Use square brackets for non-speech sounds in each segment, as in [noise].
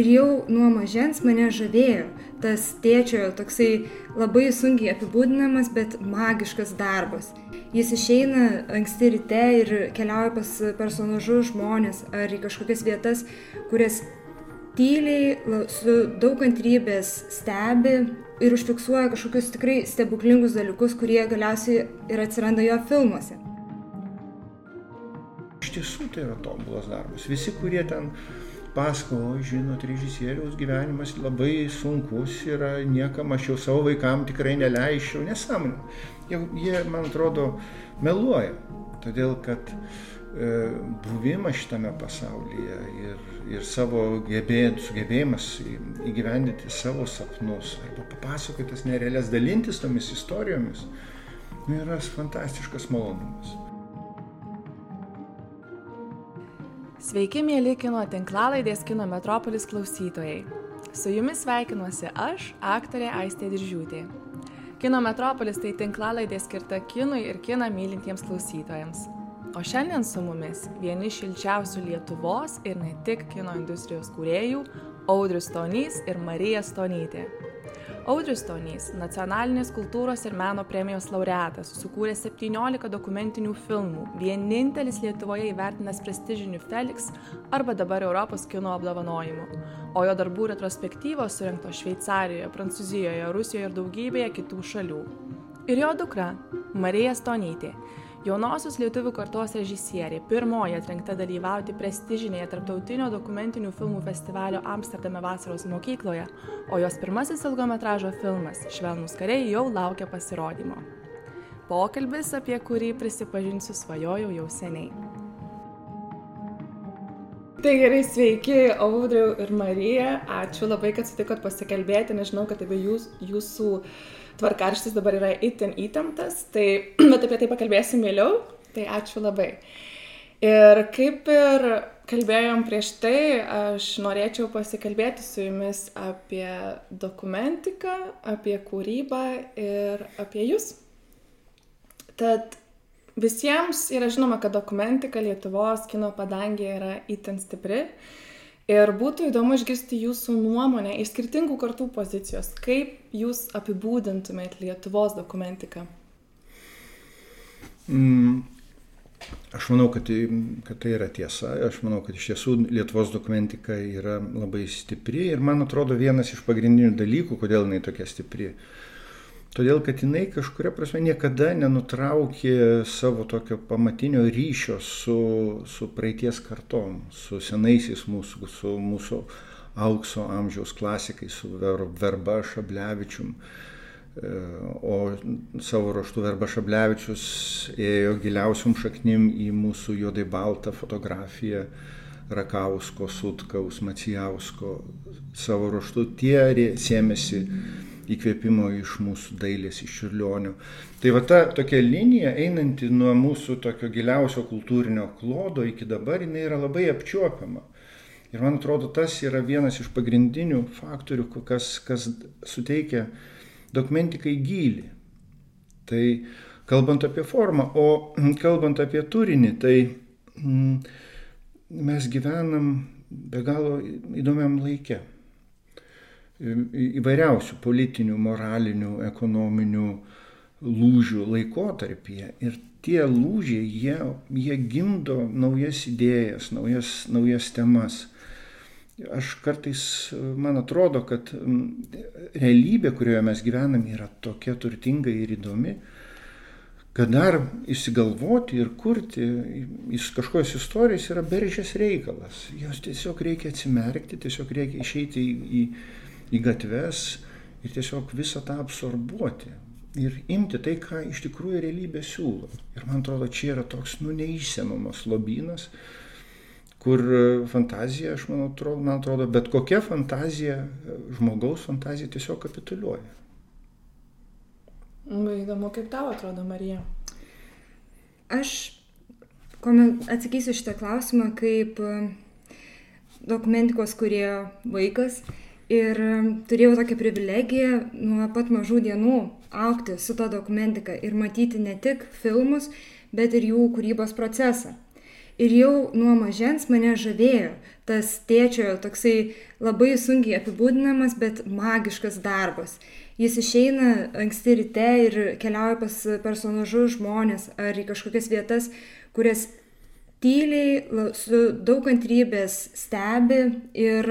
Ir jau nuo mažens mane žavėjo tas tėčio toksai labai sunkiai apibūdinamas, bet magiškas darbas. Jis išeina anksti ryte ir keliauja pas personažus žmonės ar į kažkokias vietas, kurias tyliai, su daug kantrybės stebi ir užfiksuoja kažkokius tikrai stebuklingus dalykus, kurie galiausiai ir atsiranda jo filmuose. Iš tiesų tai yra tobulas darbas. Visi, kurie ten pasakojo, žinot, režisieriaus gyvenimas labai sunkus yra, niekam aš jau savo vaikam tikrai neleičiau, nesąmonė. Jie, jie, man atrodo, meluoja, todėl kad e, buvimas šitame pasaulyje ir, ir savo gebėt, sugebėjimas įgyvendinti savo sapnus arba papasakoti tas nerealias, dalintis tomis istorijomis, nu, yra fantastiškas malonumas. Sveiki, mėly kino tinklalaidės Kino Metropolis klausytojai. Su jumis sveikinuosi aš, aktorė Aistė Diržiūtė. Kino Metropolis tai tinklalaidė skirta kinui ir kiną mylintiems klausytojams. O šiandien su mumis vieni šilčiausių Lietuvos ir ne tik kino industrijos kūrėjų - Audrius Stonys ir Marija Stonytė. Audrius Stonys, nacionalinės kultūros ir meno premijos laureatas, sukūrė 17 dokumentinių filmų, vienintelis Lietuvoje įvertinęs prestižinių Felix arba dabar Europos kino apdovanojimų, o jo darbų retrospektyvos surinktos Šveicarijoje, Prancūzijoje, Rusijoje ir daugybėje kitų šalių. Ir jo dukra, Marija Stonytė, jaunosios lietuvių kartos režisierė pirmoji atrinkta dalyvauti prestižinėje tarptautinio dokumentinių filmų festivalio amsterdame vasaros mokykloje o jos pirmasis ilgometražo filmas švelnūs kariai jau laukia pasirodymo pokalbis apie kurį prisipažinsiu svajojau jau seniai Tai gerai, sveiki, Audriu ir Marija. Ačiū labai, kad sutikot pasikalbėti. Nežinau, kad apie jūs, jūsų tvarkarštis dabar yra itin įtemptas, tai, [clears throat] bet apie tai pakalbėsim vėliau. Tai ačiū labai. Ir kaip ir kalbėjom prieš tai, aš norėčiau pasikalbėti su jumis apie dokumentiką, apie kūrybą ir apie jūs. Tad Visiems yra žinoma, kad dokumentika Lietuvos kino padangė yra itin stipri. Ir būtų įdomu išgirsti jūsų nuomonę iš skirtingų kartų pozicijos. Kaip jūs apibūdintumėt Lietuvos dokumentiką? Mm, aš manau, kad tai, kad tai yra tiesa. Aš manau, kad iš tiesų Lietuvos dokumentika yra labai stipri. Ir man atrodo vienas iš pagrindinių dalykų, kodėl jinai tokia stipri. Uh, Todėl, kad jinai kažkuria prasme niekada nenutraukė savo tokio pamatinio ryšio su, su praeities kartom, su senaisiais mūsų, su mūsų aukso amžiaus klasikais, su Verba Šablevičium. E, o savo raštu Verba Šablevičius ėjo giliausiam šaknim į mūsų juodai baltą fotografiją Rakausko, Sutkaus, Macijausko. Savo raštu tie sėmėsi. Mm įkvėpimo iš mūsų dailės, iš čiurlionio. Tai va ta tokia linija, einanti nuo mūsų tokio giliausio kultūrinio klodo iki dabar, jinai yra labai apčiuopiama. Ir man atrodo, tas yra vienas iš pagrindinių faktorių, kas, kas suteikia dokumentikai gilį. Tai kalbant apie formą, o [clears throat] kalbant apie turinį, tai mm, mes gyvenam be galo įdomiam laikė įvairiausių politinių, moralinių, ekonominių lūžių laikotarpyje. Ir tie lūžiai, jie, jie gimdo naujas idėjas, naujas, naujas temas. Aš kartais, man atrodo, kad realybė, kurioje mes gyvename, yra tokia turtinga ir įdomi, kad dar įsigalvoti ir kurti iš kažkokios istorijos yra beržės reikalas. Jos tiesiog reikia atsimerkti, tiesiog reikia išeiti į, į į gatves ir tiesiog visą tą absorbuoti. Ir imti tai, ką iš tikrųjų realybė siūlo. Ir man atrodo, čia yra toks, nu, neišsemiamas lobynas, kur fantazija, aš man atrodo, man atrodo, bet kokia fantazija, žmogaus fantazija tiesiog kapituliuoja. Labai įdomu, kaip tau atrodo, Marija. Aš atsakysiu šitą klausimą kaip dokumentikos kurie vaikas Ir turėjau tokią privilegiją nuo pat mažų dienų aukti su ta dokumentika ir matyti ne tik filmus, bet ir jų kūrybos procesą. Ir jau nuo mažens mane žavėjo tas tėčio toksai labai sunkiai apibūdinamas, bet magiškas darbas. Jis išeina anksti ryte ir keliauja pas personažus žmonės ar į kažkokias vietas, kurias tyliai, su daug kantrybės stebi ir,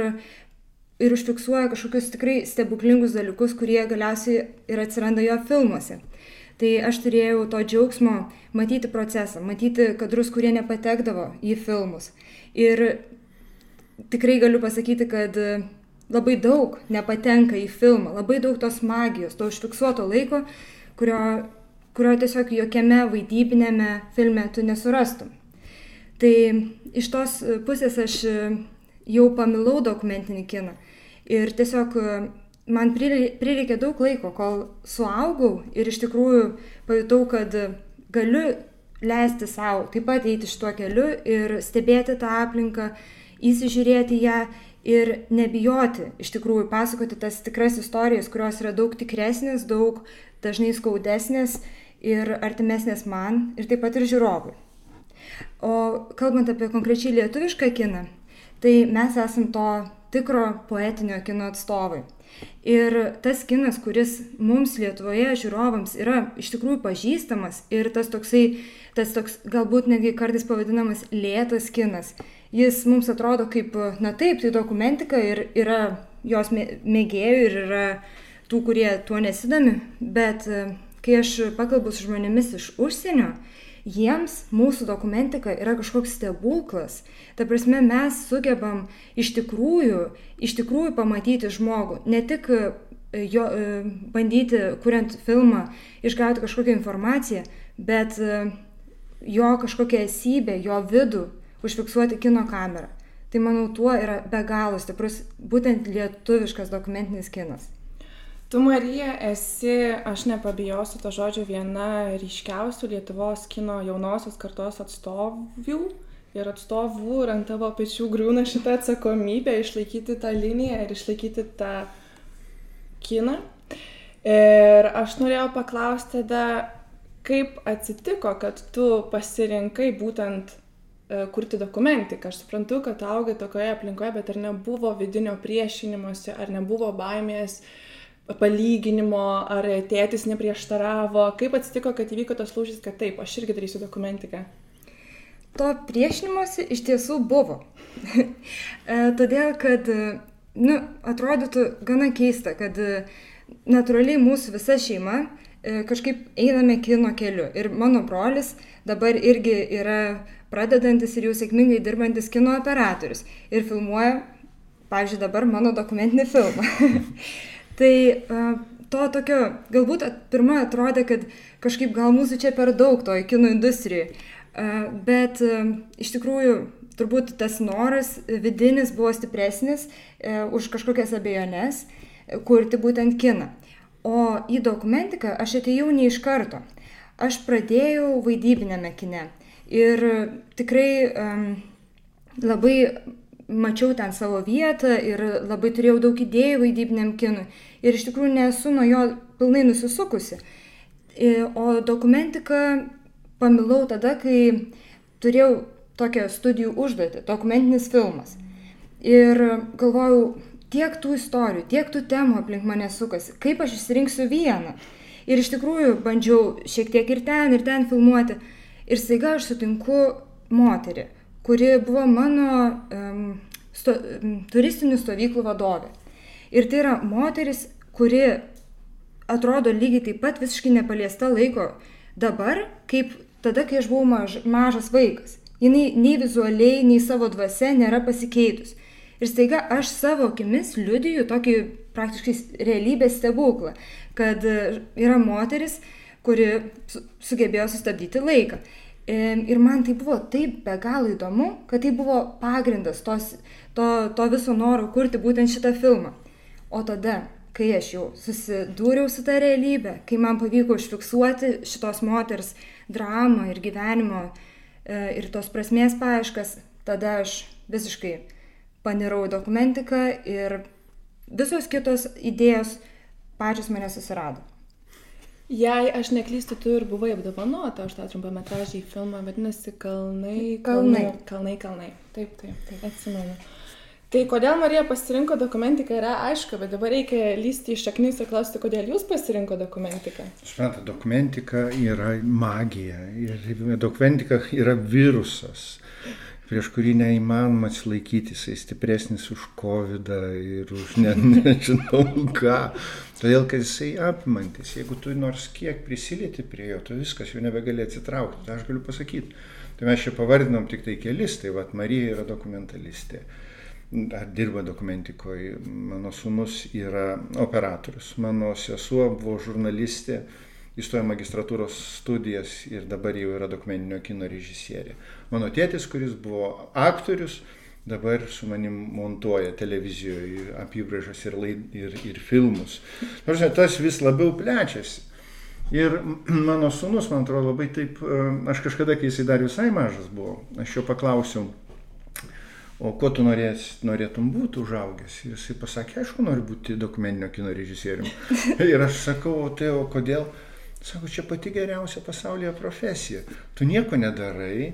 ir užfiksuoja kažkokius tikrai stebuklingus dalykus, kurie galiausiai ir atsiranda jo filmuose. Tai aš turėjau to džiaugsmo matyti procesą, matyti kadrus, kurie nepatekdavo į filmus. Ir tikrai galiu pasakyti, kad labai daug nepatenka į filmą, labai daug tos magijos, to užfiksuoto laiko, kurio, kurio tiesiog jokiame vaidybinėme filme tu nesurastum. Tai iš tos pusės aš jau pamilau dokumentinį kiną. Ir tiesiog man prireikė daug laiko, kol suaugau ir iš tikrųjų pajutau, kad galiu leisti savo taip pat eiti šituo keliu ir stebėti tą aplinką, įsižiūrėti ją ir nebijoti iš tikrųjų pasakoti tas tikras istorijas, kurios yra daug tikresnės, daug dažnai skaudesnės ir artimesnės man ir taip pat ir žiūrovui. O kalbant apie konkrečiai lietuvišką kiną, tai mes esam to tikro poetinio kino atstovai. Ir tas kinas, kuris mums Lietuvoje žiūrovams yra iš tikrųjų pažįstamas ir tas toksai, tas toks galbūt netgi kartais pavadinamas lėtas kinas, jis mums atrodo kaip, na taip, tai dokumentika ir yra jos mėgėjų ir yra tų, kurie tuo nesidomi, bet kai aš pakalbu su žmonėmis iš užsienio, jiems mūsų dokumentika yra kažkoks stebuklas. Ta prasme, mes sugebam iš tikrųjų, iš tikrųjų pamatyti žmogų, ne tik e, jo, e, bandyti, kuriant filmą, išgauti kažkokią informaciją, bet e, jo kažkokią esybę, jo vidų užfiksuoti kino kamerą. Tai manau, tuo yra be galo stiprus būtent lietuviškas dokumentinis kinas. Tu, Marija, esi, aš nepabijosiu to žodžio, viena ryškiausių Lietuvos kino jaunosios kartos atstovių ir atstovų ir ant tavo pečių griūna šitą atsakomybę išlaikyti tą liniją ir išlaikyti tą kiną. Ir aš norėjau paklausti tada, kaip atsitiko, kad tu pasirinkai būtent e, kurti dokumentiką. Aš suprantu, kad augai tokioje aplinkoje, bet ar nebuvo vidinio priešinimuose, ar nebuvo baimės uh, palyginimo, ar tėtis neprieštaravo, kaip atsitiko, kad įvyko tas lūžis, kad taip, aš irgi darysiu dokumentiką. To priešinimuose iš tiesų buvo. [laughs] E, todėl, kad, nu, atrodytų gana keista, kad natūraliai mūsų visa šeima e, kažkaip einame kino keliu. Ir mano brolis dabar irgi yra pradedantis ir jau sėkmingai dirbantis kino operatorius. Ir filmuoja, pavyzdžiui, dabar mano dokumentinį filmą. [laughs] Tai to tokio, galbūt pirmą atrodė, kad kažkaip gal mūsų čia per daug toj kino industrijai, bet iš tikrųjų turbūt tas noras vidinis buvo stipresnis e, už kažkokias abejonės kurti būtent kiną. O į dokumentiką aš atėjau ne iš karto. Aš pradėjau vaidybinėme kine. Ir tikrai um, labai mačiau ten savo vietą ir labai turėjau daug idėjų vaidybiniam kinui ir iš tikrųjų nesu nuo jo pilnai nusisukusi. O dokumentiką pamilau tada, kai turėjau tokią studijų užduotį, dokumentinis filmas. Ir galvojau, tiek tų istorijų, tiek tų temų aplink mane sukasi, kaip aš išsirinksiu vieną. Ir iš tikrųjų bandžiau šiek tiek ir ten, ir ten filmuoti. Ir staiga aš sutinku moterį, kuri buvo mano um, sto, um, turistinių stovyklų vadovė. Ir tai yra moteris, kuri atrodo lygiai taip pat visiškai nepaliesta laiko dabar, kaip tada, kai aš buvau maž, mažas vaikas. Jis nei vizualiai, nei savo dvasia nėra pasikeitus. Ir staiga aš savo akimis liudiju tokį praktiškai realybės stebuklą, kad yra moteris, kuri sugebėjo sustabdyti laiką. Ir man tai buvo taip be galo įdomu, kad tai buvo pagrindas tos, to, to viso noro kurti būtent šitą filmą. O tada, kai aš jau susidūriau su ta realybė, kai man pavyko užfiksuoti šitos moters dramą ir gyvenimo e, ir tos prasmės paieškas, tada aš visiškai panirau į dokumentiką ir visos kitos idėjos pačios mane susirado. Jei aš neklystu, tu ir buvai apdovanota už tą trumpametražį filmą, vadinasi Kalnai. Kalnai. Kalnai, kalnai. Taip, taip, taip, atsimenu. Tai kodėl Marija pasirinko dokumentiką yra aišku, bet dabar reikia lysti iš šaknis ir klausti, kodėl jūs pasirinko dokumentiką. Suprantate, dokumentika yra magija ir dokumentika yra virusas prieš kurį neįmanoma atsilaikyti, jisai stipresnis už COVID ir už ne, [laughs] nežinau ką. Todėl, kad jisai apimantis, jeigu tu nors kiek prisilieti prie jo, tu viskas jau nebegali atsitraukti, tai aš galiu pasakyti. Tai mes čia pavardinom tik tai kelis, tai vad Marija yra dokumentalistė. Ar dirba dokumentikoje, mano sunus yra operatorius, mano sesuo buvo žurnalistė, įstojo magistratūros studijas ir dabar jau yra dokumentinio kino režisierė. Mano tėtis, kuris buvo aktorius, dabar su manim montuoja televizijoje apibrėžas ir, laid, ir, ir filmus. Nors tas vis labiau plečiasi. Ir [clears throat] mano sunus, man atrodo, labai taip, e, aš kažkada, kai jisai dar visai mažas buvo, aš jo paklausiau, o ko tu norės, norėtum būti užaugęs. Ir jisai pasakė, aišku, noriu būti dokumentinio kino režisieriumi. [laughs] ir aš sakau, o tai o kodėl? Sako, čia pati geriausia pasaulyje profesija. Tu nieko nedarai,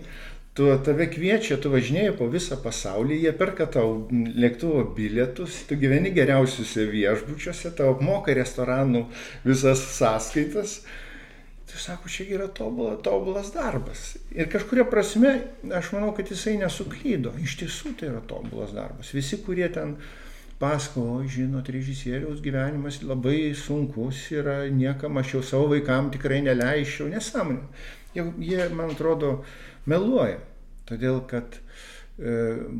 tu tave kviečia, tu važinėjai po visą pasaulį, jie perka tau lėktuvo bilietus, tu gyveni geriausiuose viešbučiuose, tau apmoka restoranų visas sąskaitas. Tai sako, čia yra tobula, tobulas darbas. Ir kažkuria prasme, aš manau, kad jisai nesuklydo. Iš tiesų tai yra tobulas darbas. Visi, kurie ten pasakojo, žinot, režisieriaus gyvenimas labai sunkus yra, niekam aš jau savo vaikam tikrai neleiščiau, nesąmonė. Jie, jie, man atrodo, meluoja, todėl kad e,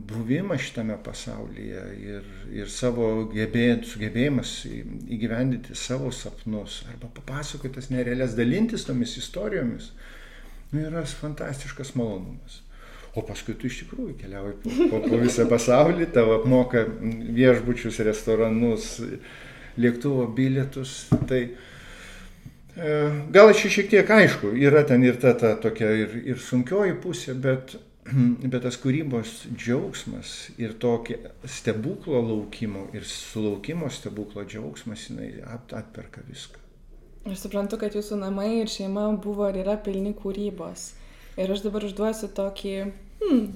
buvimas šitame pasaulyje ir, ir savo gebėjant, sugebėjimas įgyvendinti savo sapnus arba papasakoti tas nerealias, dalintis tomis istorijomis, nu, yra fantastiškas malonumas. O paskui tu iš tikrųjų keliauji po, po, po visą pasaulį, tavo apmoka viešbučius, restoranus, lėktuvo bilietus. Tai e, gal čia šiek tiek aišku, yra ten ir ta, ta tokia ir, ir sunkioji pusė, bet, [clears throat] bet tas kūrybos džiaugsmas ir tokia stebuklo laukimo ir sulaukimo stebuklo džiaugsmas, jinai atperka viską. Aš suprantu, kad jūsų namai ir šeima buvo ir yra pilni kūrybos. Ir aš dabar užduosiu tokį Hmm,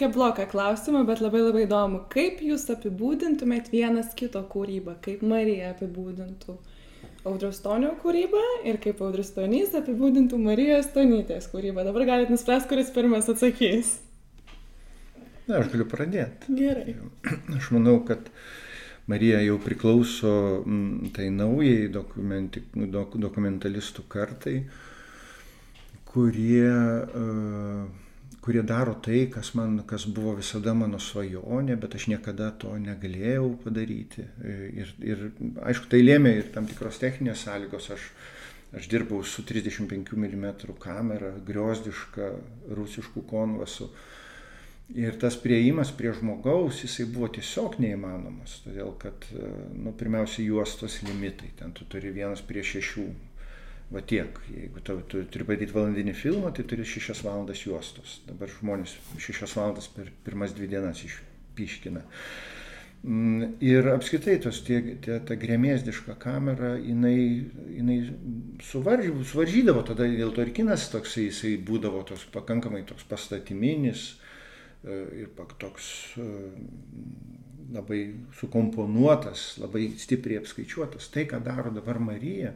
kebloką klausimą, bet labai labai įdomu. Kaip jūs apibūdintumėt vienas kito kūrybą? Kaip Marija apibūdintų Audrius Tonio kūrybą ir kaip Audrius Tonys apibūdintų Marijos Tonytės kūrybą? Dabar galite nuspręsti, kuris pirmas atsakys. Na, aš galiu pradėti. Gerai. Aš manau, kad Marija jau priklauso tai naujai dok, dokumentalistų kartai, kurie uh, kurie daro tai, kas, man, kas buvo visada mano svajonė, bet aš niekada to negalėjau padaryti. Ir, ir aišku, tai lėmė ir tam tikros techninės sąlygos. Aš, aš dirbau su 35 mm kamera, griozdiška, rusiškų konvasų. Ir tas prieimas prie žmogaus, jisai buvo tiesiog neįmanomas, todėl kad, nu, pirmiausia, juostos limitai, ten tu turi vienas prie šešių Va tiek. Jeigu tu, tu turi padaryti valandinį filmą, tai turi šešias valandas juostos. Dabar žmonės šešias valandas per pirmas dvi dienas išpiškina. Mm, ir apskritai tos, tie, tie, ta grėmėsdiška kamera, jinai, jinai suvarž, suvaržydavo, tada dėl to ir kinas toksai, jisai būdavo toks pakankamai toks pastatyminis e, ir toks e, labai sukomponuotas, labai stipriai apskaičiuotas. Tai, ką daro dabar Marija,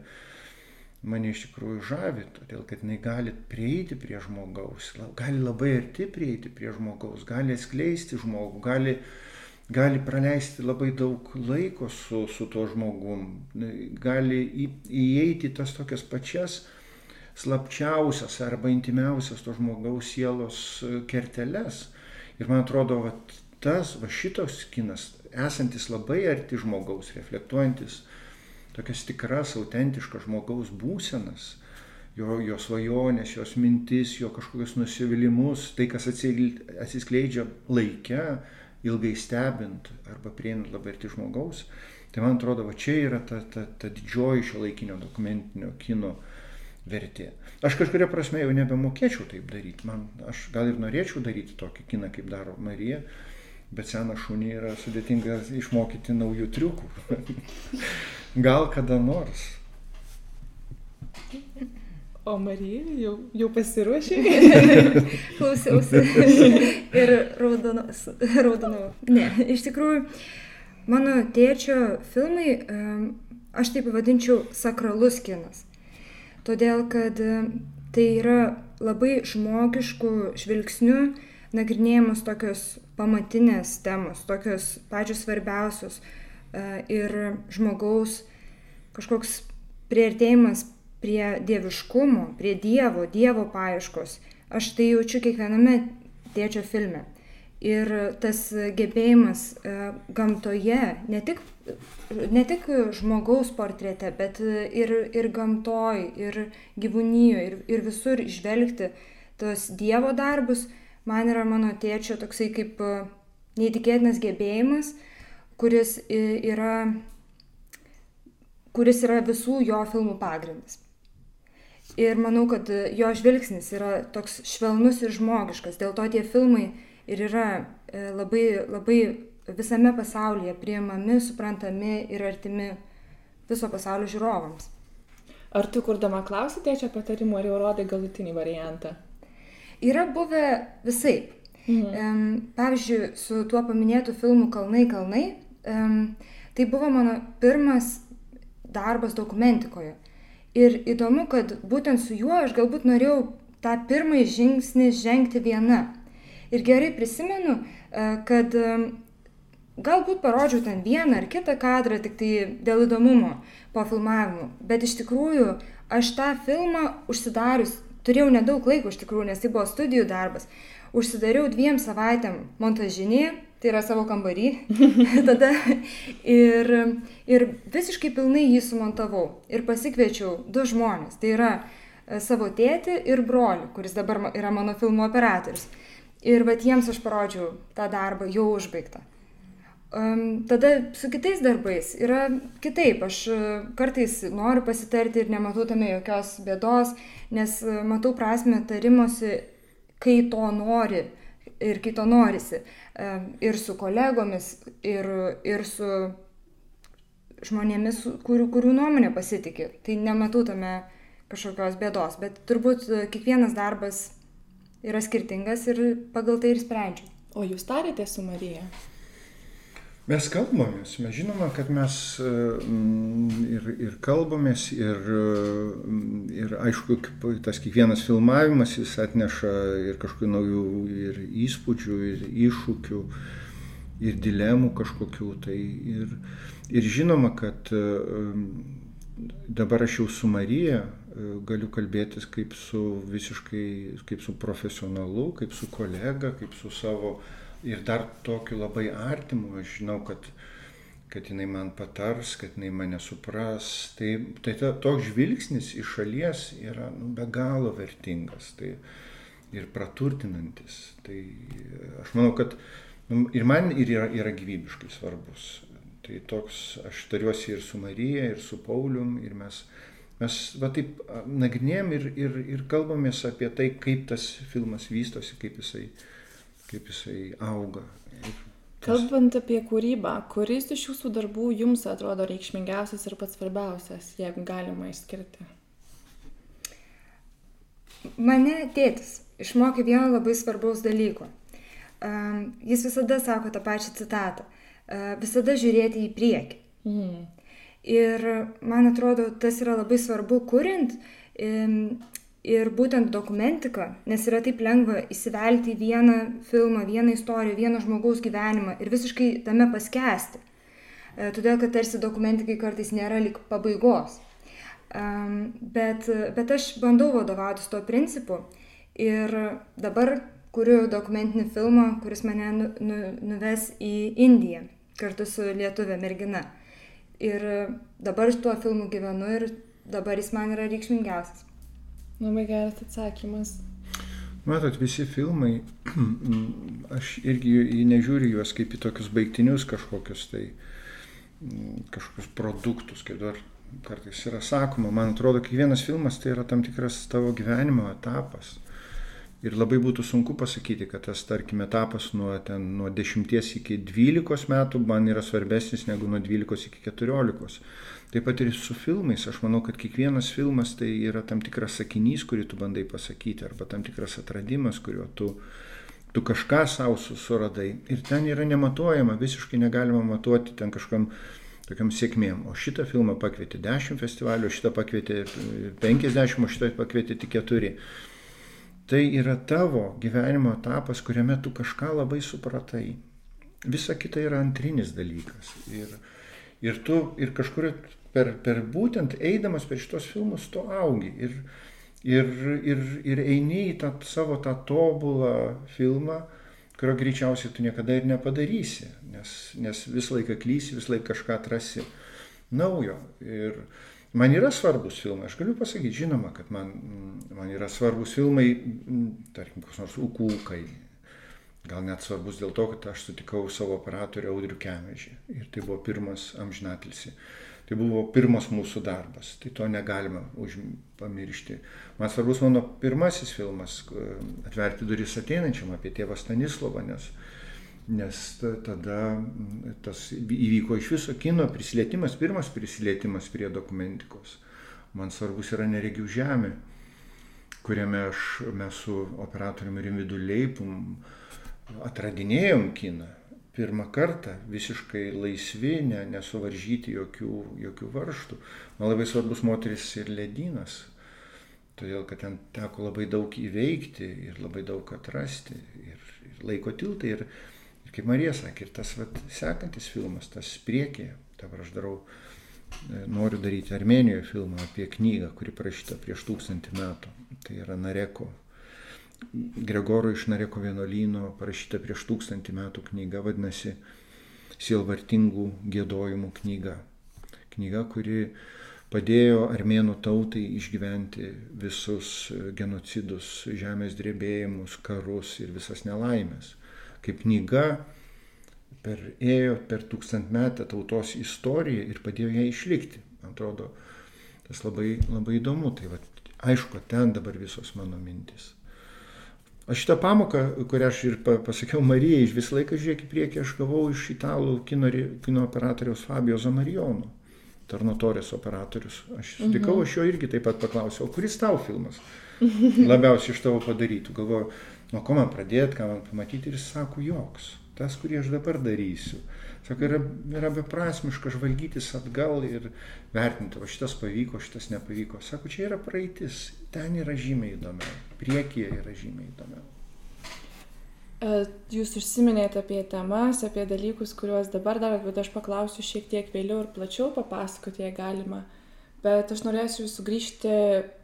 mane iš tikrųjų žavi, todėl kad jinai gali prieiti prie žmogaus, gali labai arti prieiti prie žmogaus, gali atskleisti žmogų, gali, gali praleisti labai daug laiko su, su tuo žmogum, gali į, įeiti tas tokias pačias slapčiausias arba intimiausias to žmogaus sielos e, kerteles. Ir man atrodo, va, tas, va šitos kinas, esantis labai arti žmogaus, reflektuojantis tokias tikras, autentiškas žmogaus būsenas, jo, jo svajonės, jos mintis, jo kažkokius nusivylimus, tai, kas atsiskleidžia laike, ilgai stebint arba prieinant labai arti žmogaus. Tai man atrodo, va čia yra ta, ta, ta didžioji šio laikinio dokumentinio kino vertė. Aš kažkuria prasme jau nebemokėčiau taip daryti. Man, aš gal ir norėčiau daryti tokį kiną, kaip daro Marija, bet seną šunį yra sudėtinga išmokyti naujų triukų. [laughs] Gal kada nors. O Marija jau, jau pasiruošė? [laughs] Klausiausi. [laughs] ir raudonau. Ne, iš tikrųjų, mano tėčio filmai, aš taip vadinčiau, sakralus kinas. Todėl, kad tai yra labai žmogiškų žvilgsnių nagrinėjamos tokios pamatinės temos, tokios pačios svarbiausios ir žmogaus kažkoks prieartėjimas prie dieviškumo, prie Dievo, Dievo paieškos. Aš tai jaučiu kiekviename tėčio filme. Ir tas gebėjimas e, gamtoje, ne tik, ne tik žmogaus portrete, bet ir, ir gamtoj, ir gyvūnyje, ir, ir visur išvelgti tos Dievo darbus, man yra mano tėčio toksai kaip e, neįtikėtinas gebėjimas, kuris yra, kuris yra visų jo filmų pagrindas. Ir manau, kad jo žvilgsnis yra toks švelnus ir žmogiškas. Dėl to tie filmai ir yra e, labai, labai visame pasaulyje priimami, suprantami ir artimi viso pasaulio žiūrovams. Ar tu kurdama klausai tėčio patarimų, ar jau rodai galutinį variantą? Yra buvę visai. Mhm. Pavyzdžiui, su tuo paminėtu filmu Kalnai kalnai, tai buvo mano pirmas darbas dokumentikoje. Ir įdomu, kad būtent su juo aš galbūt norėjau tą pirmąjį žingsnį žengti viena. Ir gerai prisimenu, e, kad galbūt parodžiau ten vieną ar kitą kadrą tik tai dėl įdomumo po filmavimo. Bet iš tikrųjų aš tą filmą užsidarius, turėjau nedaug laiko iš tikrųjų, nes tai buvo studijų darbas. Užsidariau dviem savaitėm montažinėje tai yra savo kambarį. [laughs] Tada ir, ir visiškai pilnai jį sumontavau ir pasikviečiau du žmonės. Tai yra e, savo tėtį ir brolį, kuris dabar yra mano filmų operatorius. Ir bet jiems aš parodžiau tą darbą jau užbaigtą. Um, tada su kitais darbais yra kitaip. Aš uh, kartais noriu pasitarti ir nematau tame jokios bėdos, nes uh, matau prasme tarimosi, kai to nori ir kai to norisi ir su kolegomis, ir, ir su žmonėmis, kurių, kurių nuomonė pasitikė. Tai nematau tame kažkokios bėdos, bet turbūt kiekvienas darbas yra skirtingas ir pagal tai ir sprendžiu. O jūs tarėte su Marija? Mes kalbamės, mes žinoma, kad mes mm, ir, ir kalbamės, ir, mm, ir aišku, tas kiekvienas filmavimas jis atneša ir kažkokių naujų ir įspūdžių, ir iššūkių, ir dilemų kažkokių. Tai ir, ir žinoma, kad mm, dabar aš jau su Marija galiu kalbėtis kaip su visiškai, kaip su profesionalu, kaip su kolega, kaip su savo ir dar tokiu labai artimu, aš žinau, kad, kad jinai man patars, kad jinai mane supras. Tai, tai ta, toks žvilgsnis iš šalies yra nu, be galo vertingas tai, ir praturtinantis. Tai aš manau, kad nu, ir man ir yra, yra gyvybiškai svarbus. Tai toks, aš tariuosi ir su Marija, ir su Paulium, ir mes, mes va taip nagrinėjom ir, ir, ir kalbamės apie tai, kaip tas filmas vystosi, kaip jisai, uh, kaip jisai auga. Ir tas... Kalbant apie kūrybą, kuris iš jūsų darbų jums atrodo reikšmingiausias ir pats svarbiausias, jeigu galima išskirti? Mane tėtis išmokė vieno labai svarbaus dalyko. Jis visada sako tą pačią citatą. Visada žiūrėti į priekį. Mm. Ir man atrodo, tas yra labai svarbu, kuriant ir būtent dokumentika, nes yra taip lengva įsivelti į vieną filmą, vieną istoriją, vieno žmogaus gyvenimą ir visiškai tame paskesti. E, todėl, kad tarsi dokumentikai kartais nėra lik pabaigos. Bet, bet aš bandau vadovautis tuo principu ir dabar kuriu dokumentinį filmą, kuris mane nu, nu, nuves į Indiją kartu su lietuvė mergina. Ir dabar tuo filmu gyvenu ir dabar jis man yra reikšmingiausias. Labai geras atsakymas. Matot, visi filmai, [clears throat] aš irgi nežiūriu juos kaip į tokius baigtinius kažkokius tai kažkokius produktus, kaip dar kartais yra sakoma. Man atrodo, kiekvienas filmas tai yra tam tikras tavo gyvenimo etapas. Ir labai būtų sunku pasakyti, kad tas, tarkim, etapas nuo, ten, nuo 10 iki 12 metų man yra svarbesnis negu nuo 12 iki 14. Taip pat ir su filmais. Aš manau, kad kiekvienas filmas tai yra tam tikras sakinys, kurį tu bandai pasakyti, arba tam tikras atradimas, kuriuo tu, tu kažką savo suradai. Ir ten yra nematuojama, visiškai negalima matuoti ten kažkam tokiam sėkmėm. O šitą filmą pakvietė 10 festivalių, šitą pakvietė 50, o šitą pakvietė tik 4 tai yra tavo gyvenimo etapas, kuriame tu kažką labai supratai. Visa kita yra antrinis dalykas. Ir, ir tu ir kažkur per, per būtent eidamas per šitos filmus tu augi. Ir, ir, ir, ir eini į tą savo tą tobulą filmą, kurio greičiausiai tu niekada ir nepadarysi. Nes, nes visą laiką klysi, visą laiką kažką atrasi naujo. Ir, Man yra svarbus filmai, aš galiu pasakyti, žinoma, kad man, man yra svarbus filmai, tarkim, koks nors Ukūkai. Gal net svarbus dėl to, kad aš sutikau savo operatorių Audrių Kemežį. Ir tai buvo pirmas amžinatilsi. Tai buvo pirmas mūsų darbas. Tai to negalima pamiršti. Man svarbus mano pirmasis filmas, Atverti duris ateinančiam apie tėvą Stanislovą, nes nes tada tas įvyko iš viso kino prisilietimas, pirmas prisilietimas prie dokumentikos. Man svarbus yra neregių žemė, kuriame aš, mes su operatoriumi Rimvidu Leipum atradinėjom kiną. Pirmą kartą visiškai laisvi, ne, nesuvaržyti jokių, jokių varštų. Man labai svarbus moteris ir ledynas, todėl kad ten teko labai daug įveikti ir labai daug atrasti ir, ir laiko tiltai. Ir, kaip Marija sakė, ir tas vat, sekantis filmas, tas priekyje, dabar aš darau, e, noriu daryti Armenijoje filmą apie knygą, kuri parašyta prieš tūkstantį metų. Tai yra Nareko, Gregoro iš Nareko vienuolyno parašyta prieš tūkstantį metų knyga, vadinasi Sielvartingų gėdojimų knyga. Knyga, kuri padėjo armėnų tautai išgyventi visus genocidus, žemės drebėjimus, karus ir visas nelaimės kaip knyga per, ėjo per tūkstantmetę tautos istoriją ir padėjo ją išlikti. Man atrodo, tas labai, labai įdomu. Tai va, aišku, ten dabar visos mano mintis. Aš šitą pamoką, kurią aš ir pasakiau Marijai, visą laiką žiūrėk į priekį, aš gavau iš italų kino, kino operatoriaus Fabio Zamarijono, Tarnatorės operatorius. Aš sutikau, mhm. aš jo irgi taip pat paklausiau, kuris tau filmas [laughs] labiausiai iš tavo padarytų. Galvoju, nuo ko man pradėti, ką man pamatyti ir jis sako, joks, tas, kurį aš dabar darysiu. Sako, yra, yra beprasmiška žvalgytis atgal ir vertinti, o šitas pavyko, šitas nepavyko. Sako, čia yra praeitis, ten yra žymiai įdomiau, priekyje yra žymiai įdomiau. E, jūs užsiminėte apie temas, apie dalykus, kuriuos dabar darot, bet aš paklausiu šiek tiek vėliau ir plačiau papasakoti, jei galima. Bet aš norėsiu sugrįžti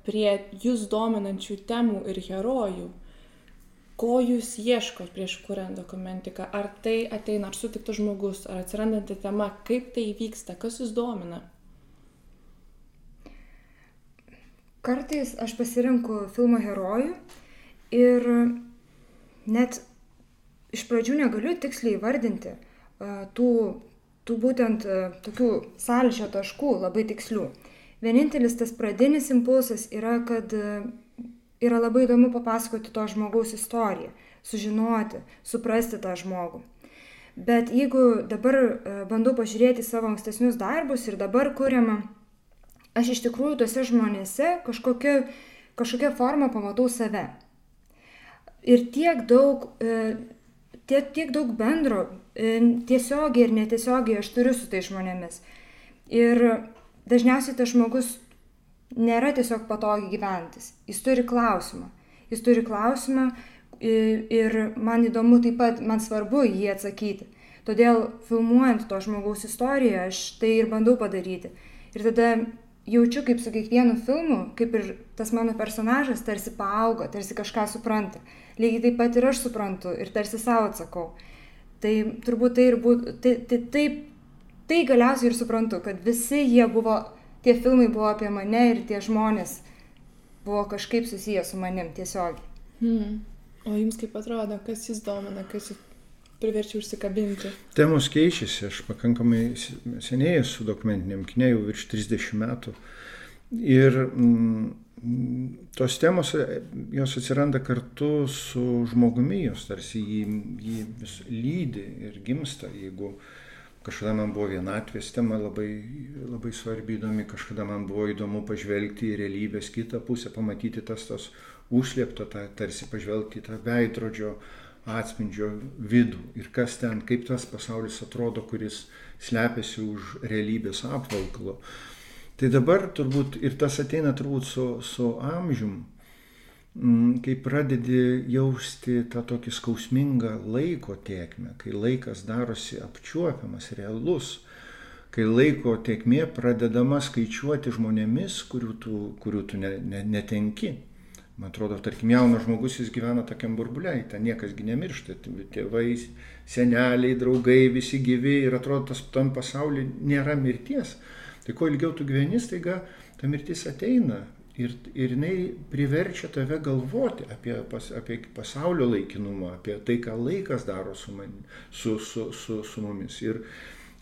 prie jūs dominančių temų ir herojų ko jūs ieškot prieš kuriant dokumentiką? Ar tai ateina, ar sutiktas žmogus, ar atsirandanti tema, kaip tai vyksta, kas jūs domina? Kartais aš pasirinku filmo herojų ir net iš pradžių negaliu tiksliai vardinti tų, tų būtent tokių sąlyčio taškų labai tikslių. Vienintelis tas pradinis impulsas yra, kad yra labai įdomu papasakoti to žmogaus istoriją, sužinoti, suprasti tą žmogų. Bet jeigu dabar e, bandau pažiūrėti savo ankstesnius darbus ir dabar kuriamą, aš iš tikrųjų tuose žmonėse kažkokia, kažkokia forma pamatau save. Ir tiek daug, e, tiek, tiek daug bendro, e, tiesiogiai ir netiesiogiai aš turiu su tai žmonėmis. Ir dažniausiai tas žmogus nėra tiesiog patogiai gyventis. Jis turi klausimą. Jis turi klausimą ir man įdomu taip pat, man svarbu jį atsakyti. Todėl filmuojant to žmogaus istoriją, aš tai ir bandau padaryti. Ir tada jaučiu, kaip su kiekvienu filmu, kaip ir tas mano personažas tarsi paaugo, tarsi kažką supranta. Lygiai taip pat ir aš suprantu ir tarsi savo atsakau. Tai turbūt tai ir būtų, tai, tai, taip, tai galiausiai ir suprantu, kad visi jie buvo tie filmai buvo apie mane ir tie žmonės buvo kažkaip susiję su manim tiesiog. Hmm. O jums kaip atrodo, kas jūs domina, kas jūs priverčia užsikabinti? Temos keičiasi, aš pakankamai seniai esu dokumentiniam kine, jau virš 30 metų. Ir mm, tos temos, jos atsiranda kartu su žmogumi, jos tarsi jį, jį vis lydi ir gimsta. Jeigu kažkada man buvo vienatvės tema labai, labai svarbi įdomi, kažkada man buvo įdomu pažvelgti į realybės kitą pusę, pamatyti tas tos užslėpto, ta, tarsi pažvelgti į tą veidrodžio atspindžio vidų. Ir kas ten, kaip tas pasaulis atrodo, kuris slepiasi už realybės apvalkalo. Tai dabar turbūt ir tas ateina turbūt su, su amžium, mm, kai pradedi jausti tą tokį skausmingą laiko tiekmę, kai laikas darosi apčiuopiamas, realus, kai laiko tiekmė pradedama skaičiuoti žmonėmis, kurių tu, kurių tu ne, ne, netenki. Man atrodo, tarkim, jaunas žmogus jis gyvena tokiam burbuliai, ten niekasgi nemiršta, tėvai, seneliai, draugai, visi gyvi ir atrodo, tas tam pasaulyje nėra mirties. Tai kuo ilgiau tu gyveni, staiga ta mirtis ateina ir, ir jinai priverčia tave galvoti apie, pas, apie pasaulio laikinumą, apie tai, ką laikas daro su, man, su, su, su, su mumis. Ir,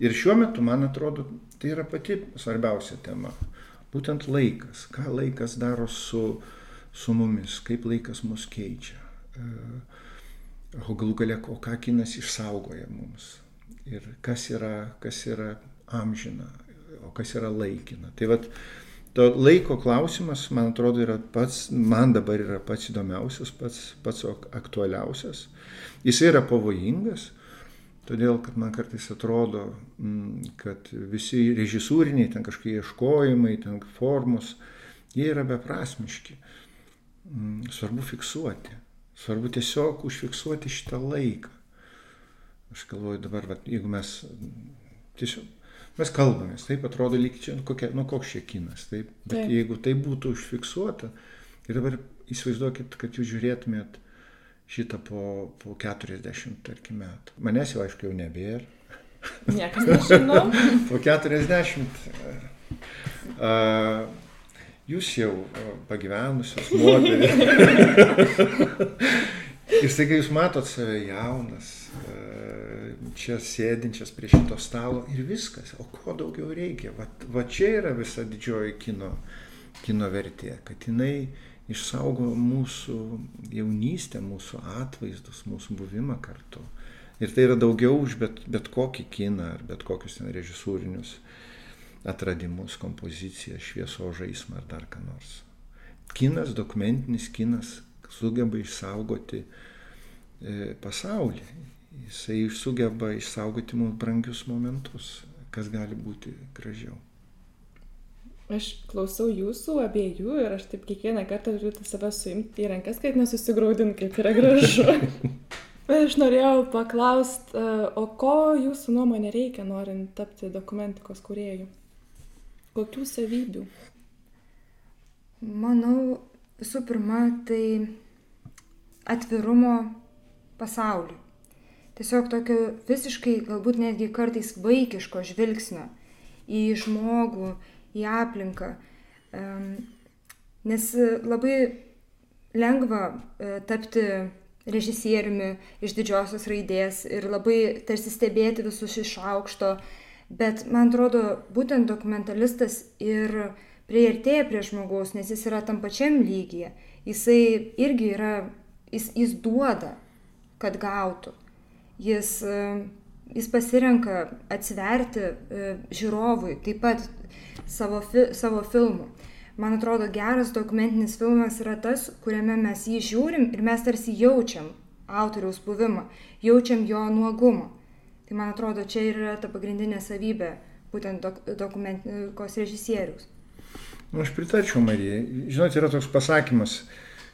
ir šiuo metu, man atrodo, tai yra pati svarbiausia tema. Būtent laikas, ką laikas daro su, su mumis, kaip laikas mus keičia. O galų galia, o ką kinas išsaugoja mums. Ir kas yra, kas yra amžina o kas yra laikina. Tai vad, to laiko klausimas, man atrodo, yra pats, man dabar yra pats įdomiausias, pats, pats aktualiausias. Jis yra pavojingas, todėl kad man kartais atrodo, mm, kad visi režisūriniai ten kažkokie ieškojimai, ten formos, jie yra beprasmiški. Mm, svarbu fiksuoti. Svarbu tiesiog užfiksuoti šitą laiką. Aš galvoju dabar, va, jeigu mes tiesiog Mes kalbamės, taip atrodo lyg čia, nu, kokia, nu koks čia kinas, taip. Bet taip. jeigu tai būtų užfiksuota, ir dabar įsivaizduokit, kad jūs žiūrėtumėt šitą po, po 40, tarkim, metų. Manęs jau aišku jau nebėra. Niekas nežino. [laughs] po 40. Uh, jūs jau pagyvenusios moteris. [laughs] ir staiga jūs matot save jaunas. Čia sėdinčias prie šito stalo ir viskas. O ko daugiau reikia? Va, va čia yra visa didžioji kino, kino vertė, kad jinai išsaugo mūsų jaunystę, mūsų atvaizdus, mūsų buvimą kartu. Ir tai yra daugiau už bet, bet kokį kiną ar bet kokius ten režisūrinius atradimus, kompoziciją, švieso žaismą ar dar ką nors. Kinas, dokumentinis kinas sugeba išsaugoti e, pasaulį jisai sugeba išsaugoti mums brangius momentus, kas gali būti gražiau. Aš klausau jūsų abiejų ir aš taip kiekvieną kartą turiu save suimti į rankas, kad nesusigraudint, kaip yra gražu. Bet [laughs] aš norėjau paklausti, o ko jūsų nuomonė reikia, norint tapti dokumentikos kuriejų? Kokių savybių? Manau, visų pirma, tai atvirumo pasauliu tiesiog tokio visiškai galbūt netgi kartais vaikiško žvilgsnio į žmogų, į aplinką. Nes labai lengva e, tapti režisieriumi iš didžiosios raidės ir labai tarsi stebėti visus iš aukšto, bet man atrodo, būtent dokumentalistas ir prieartėja prie žmogaus, nes jis yra tam pačiam lygyje. Jisai irgi yra, jis, jis duoda, kad gautų jis, e, jis pasirenka atsiverti e, žiūrovui taip pat savo, fi, savo filmų. Man atrodo, geras dokumentinis filmas yra tas, kuriame mes jį žiūrim ir mes tarsi jaučiam autoriaus buvimą, jaučiam jo nuogumą. Tai man atrodo, čia yra ta pagrindinė savybė būtent dok dokumentikos režisierius. Nu, aš pritarčiau Marijai. Žinote, yra toks pasakymas,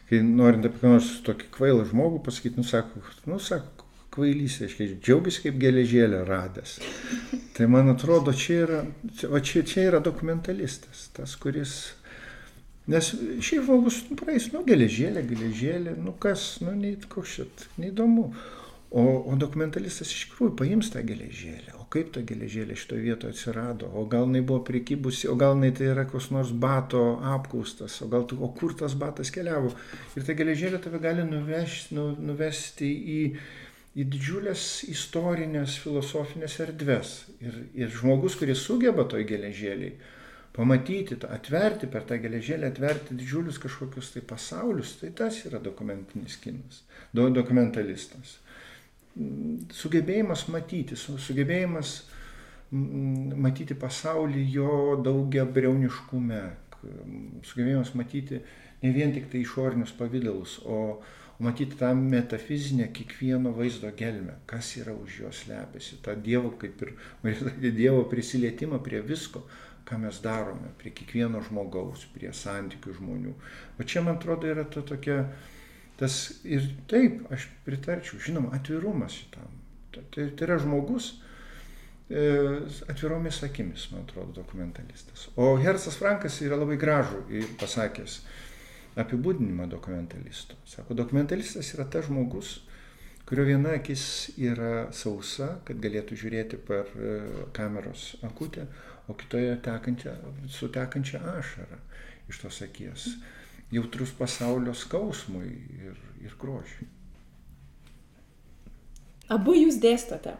kai norint apie ką nors tokį kvailą žmogų pasakyti, nu sako, nu sako, kvailys, reiškia, džiaugiasi kaip geležėlę radęs. Tai man atrodo, čia yra, va, čia, čia yra dokumentalistas, tas, kuris... Nes šiaip žmogus nu, praeis, nu, geležėlė, geležėlė, nu kas, nu, nei, koks šit, neįdomu. O, o dokumentalistas iš tikrųjų paims tą geležėlę. O kaip ta geležėlė šitoje vietoje atsirado? O gal jinai buvo prikybusi, o gal jinai tai yra koks nors bato apkaustas, o, gal, o kur tas batas keliavo? Ir ta geležėlė tave gali nuvesti, nu, nuvesti į į didžiulės istorinės, filosofinės erdves. Ir, ir žmogus, kuris sugeba toj geležėliai pamatyti, atverti per tą geležėlę, atverti didžiulius kažkokius tai pasaulius, tai tas yra dokumentinis kinas, do, dokumentalistas. Sugebėjimas matyti, sugebėjimas matyti pasaulį jo daugia breuniškume, sugebėjimas matyti ne vien tik tai išorinius pavydalus, o matyti tą metafizinę kiekvieno vaizdo gelmę, kas yra už jos slepiasi, tą Dievo, kaip ir Dievo prisilietimą prie visko, ką mes darome, prie kiekvieno žmogaus, prie santykių žmonių. O čia, man atrodo, yra ta tokia, tas ir taip, aš pritarčiau, žinoma, atvirumas šitam. Tai, tai yra žmogus, e, atviromis akimis, man atrodo, dokumentalistas. O Hersas Frankas yra labai gražų pasakęs apibūdinimą dokumentalisto. Sako, dokumentalistas yra tas žmogus, kurio viena akis yra sausa, kad galėtų žiūrėti per e, kameros akutę, o kitoje tekančia, sutekančia ašara iš tos akies. Jautrus pasaulio skausmui ir, ir grožiui. Abu jūs dėstote.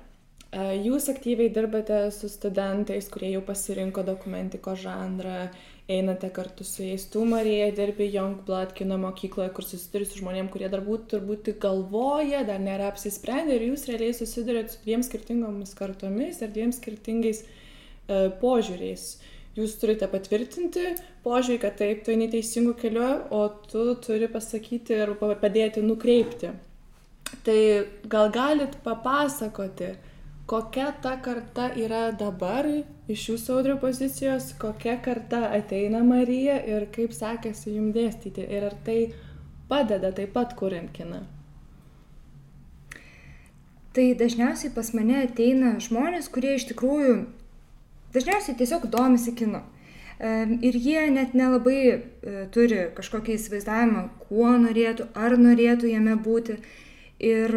E, jūs aktyviai dirbate su studentais, kurie jau pasirinko dokumentiko žanrą, einate kartu su jais. Tu, Marija, dirbi Youngblood kino mokykloje, kur susiduri su žmonėm, kurie dar būt, turbūt tik galvoja, dar nėra apsisprendę ir jūs realiai susidurėt su dviem skirtingomis kartomis ir dviem skirtingais E, požiūriais. Jūs turite patvirtinti požiūrį, kad taip, tu eini teisingų keliu, o tu turi pasakyti ir padėti nukreipti. Tai gal galit papasakoti, kokia ta karta yra dabar iš jūsų audrio pozicijos, kokia karta ateina Marija ir kaip sekėsi jums dėstyti ir ar tai padeda taip pat kuriant kiną. Tai dažniausiai pas mane ateina žmonės, kurie iš tikrųjų dažniausiai tiesiog domisi kinu. Ir jie net nelabai e, turi kažkokį įsivaizdavimą, kuo norėtų, ar norėtų jame būti. Ir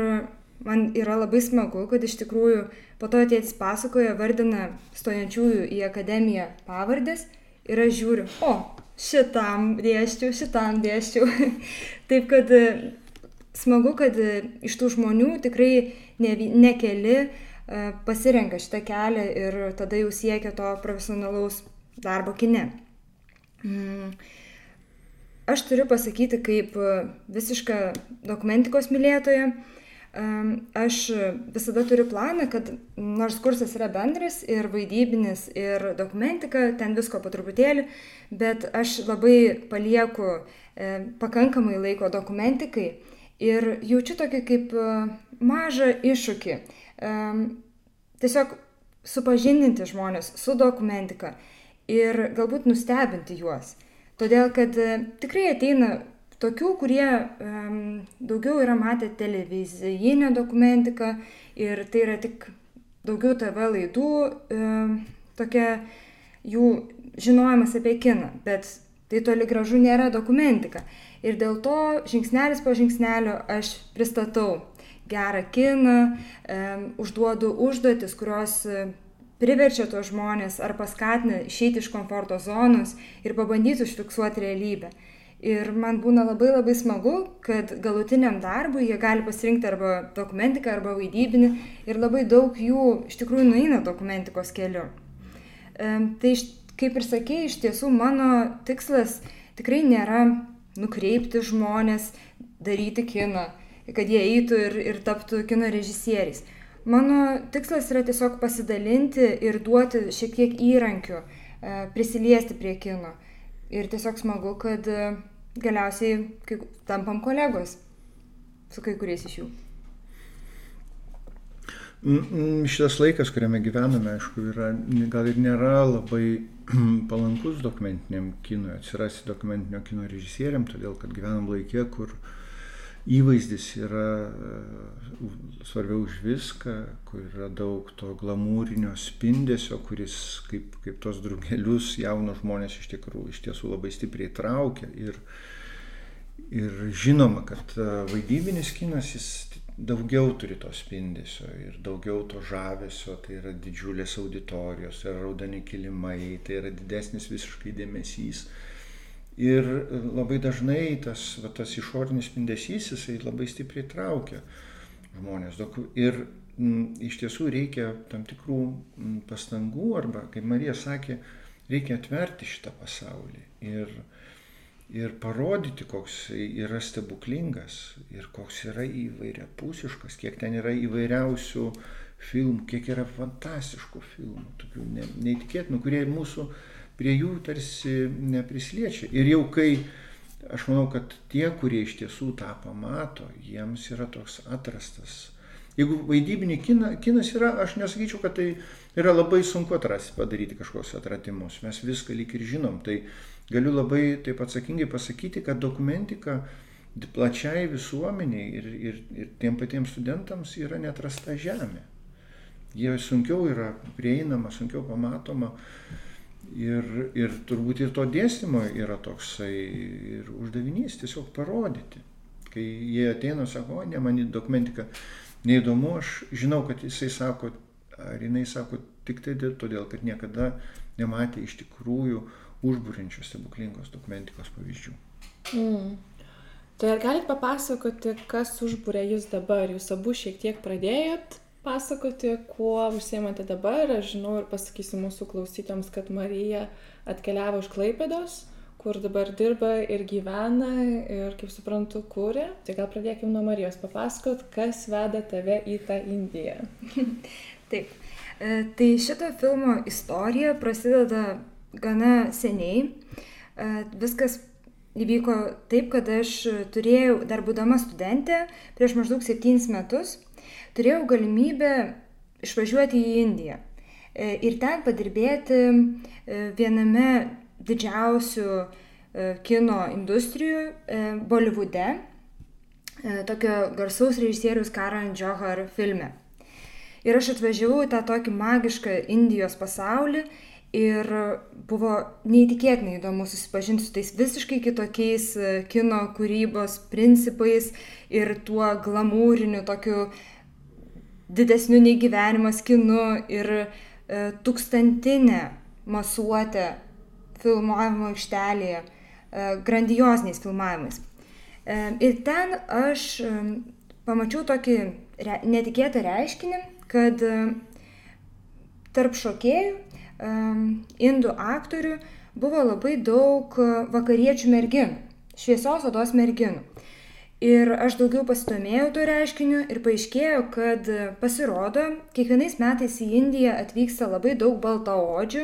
man yra labai smagu, kad iš tikrųjų po to tėtis pasakoja, vardina stojančiųjų į akademiją pavardės ir aš žiūriu, o, šitam dėščiau, šitam dėščiau. [laughs] Taip kad e, smagu, kad e, iš tų žmonių tikrai ne, ne keli E, pasirenka šitą kelią ir tada jau siekia to profesionalaus darbo kine. Mm. Aš turiu pasakyti, kaip visiška dokumentikos mylėtoja, aš visada turiu planą, kad nors kursas yra bendras ir vaidybinis, ir dokumentika, ten visko po truputėlį, bet aš labai palieku e, pakankamai laiko dokumentikai ir jaučiu tokį kaip e, mažą iššūkį tiesiog supažindinti žmonės su dokumentika ir galbūt nustebinti juos. Todėl, kad e, tikrai ateina tokių, kurie um, daugiau yra matę televizijinę dokumentiką ir tai yra tik daugiau TV laidų, um, tokia jų žinojimas apie kiną, bet tai toli gražu nėra dokumentika. Ir dėl to žingsnelis po žingsnelio aš pristatau gerą kiną, užduodu užduotis, kurios priverčia tos žmonės ar paskatina išeiti iš komforto zonos ir pabandyti užfiksuoti realybę. Ir man būna labai labai smagu, kad galutiniam darbui jie gali pasirinkti arba dokumentiką, arba vaidybinį ir labai daug jų iš tikrųjų nueina dokumentikos keliu. Tai kaip ir sakė, iš tiesų mano tikslas tikrai nėra nukreipti žmonės daryti kiną kad jie eitų ir, ir taptų kino režisieriais. Mano tikslas yra tiesiog pasidalinti ir duoti šiek tiek įrankių, e, prisiliesti prie kino. Ir tiesiog smagu, kad e, galiausiai kai, tampam kolegos su kai kuriais iš jų. Šitas laikas, kuriame gyvename, aišku, yra, gal ir nėra labai [clears throat] palankus dokumentiniam kinui, atsirasti dokumentinio kino režisieriam, todėl kad gyvenam laikė, kur uh, įvaizdis yra e, svarbiau už viską, kur yra daug to glamūrinio spindesio, kuris kaip, kaip tos drugelius jaunus žmonės iš tikrųjų iš tiesų labai stipriai traukia. Ir, ir žinoma, kad e, vaidybinis kinas jis daugiau turi to spindesio ir daugiau to žavesio, tai yra didžiulės auditorijos, tai yra raudoni kilimai, tai yra didesnis visiškai dėmesys Ir labai dažnai tas, va, tas išorinis spindesys, jisai labai stipriai traukia žmonės. Ir m, iš tiesų reikia tam tikrų m, pastangų, arba, kaip Marija sakė, reikia atverti šitą pasaulį ir, ir parodyti, koks yra stebuklingas ir koks yra įvairiapusiškas, kiek ten yra įvairiausių filmų, kiek yra fantastiškų filmų, tokių ne, neįtikėtinų, kurie mūsų prie jų tarsi neprisliečia. Ir jau kai aš manau, kad tie, kurie iš tiesų tą pamato, jiems yra toks atrastas Jeigu vaidybinį kiną, kinas yra, aš nesakyčiau, kad tai yra labai sunku atrasti, padaryti kažkokius atradimus. Mes viską lyg ir žinom. Tai galiu labai taip atsakingai pasakyti, kad dokumentika plačiai visuomeniai ir, ir, ir tiem patiems studentams yra netrasta žemė. Jie sunkiau yra prieinama, sunkiau pamatoma. Ir, ir turbūt ir to dėstymo yra toksai ir uždavinys tiesiog parodyti. Kai jie ateina, sako, o ne, man į dokumentiką neįdomu, aš žinau, kad jisai sako, ar jinai sako tik tai todėl, kad niekada nematė iš tikrųjų užbūrinčios stebuklingos dokumentikos pavyzdžių. Mm. Tai ar galite papasakoti, kas užbūrė jūs dabar? Jūs abu šiek tiek pradėjot pasakoti, kuo užsiemate dabar. Aš žinau ir pasakysiu mūsų klausytėms, kad Marija atkeliavo iš Klaipėdos kur dabar dirba ir gyvena ir, kaip suprantu, kūrė. Tai gal pradėkime nuo Marijos papasakot, kas veda tave į tą Indiją. [laughs] Taip. E, tai šito filmo istorija prasideda gana seniai. E, viskas įvyko taip, kad aš turėjau, dar būdama studentė, prieš maždaug septynis metus, turėjau galimybę išvažiuoti į Indiją e, ir ten padirbėti viename didžiausių e, kino industrijų e, Bolivude, e, tokio garsaus režisierius Karan Johar filme. Ir aš atvažiavau į tą tokį magišką Indijos pasaulį ir buvo neįtikėtinai įdomu susipažinti su tais visiškai kitokiais kino kūrybos principais ir tuo glamūriniu tokiu didesniu nei gyvenimas kinu ir e, tūkstantinę masuotę filmavimo aikštelėje, e, grandioziniais filmavimais. E, ir ten aš e, pamačiau tokį netikėtą reiškinį, kad tarp šokėjų, indų aktorių buvo labai daug vakariečių merginų, šviesios odos merginų. Ir aš daugiau pasidomėjau to reiškiniu ir paaiškėjo, kad pasirodo, kiekvienais metais į Indiją atvyksta labai daug baltaodžių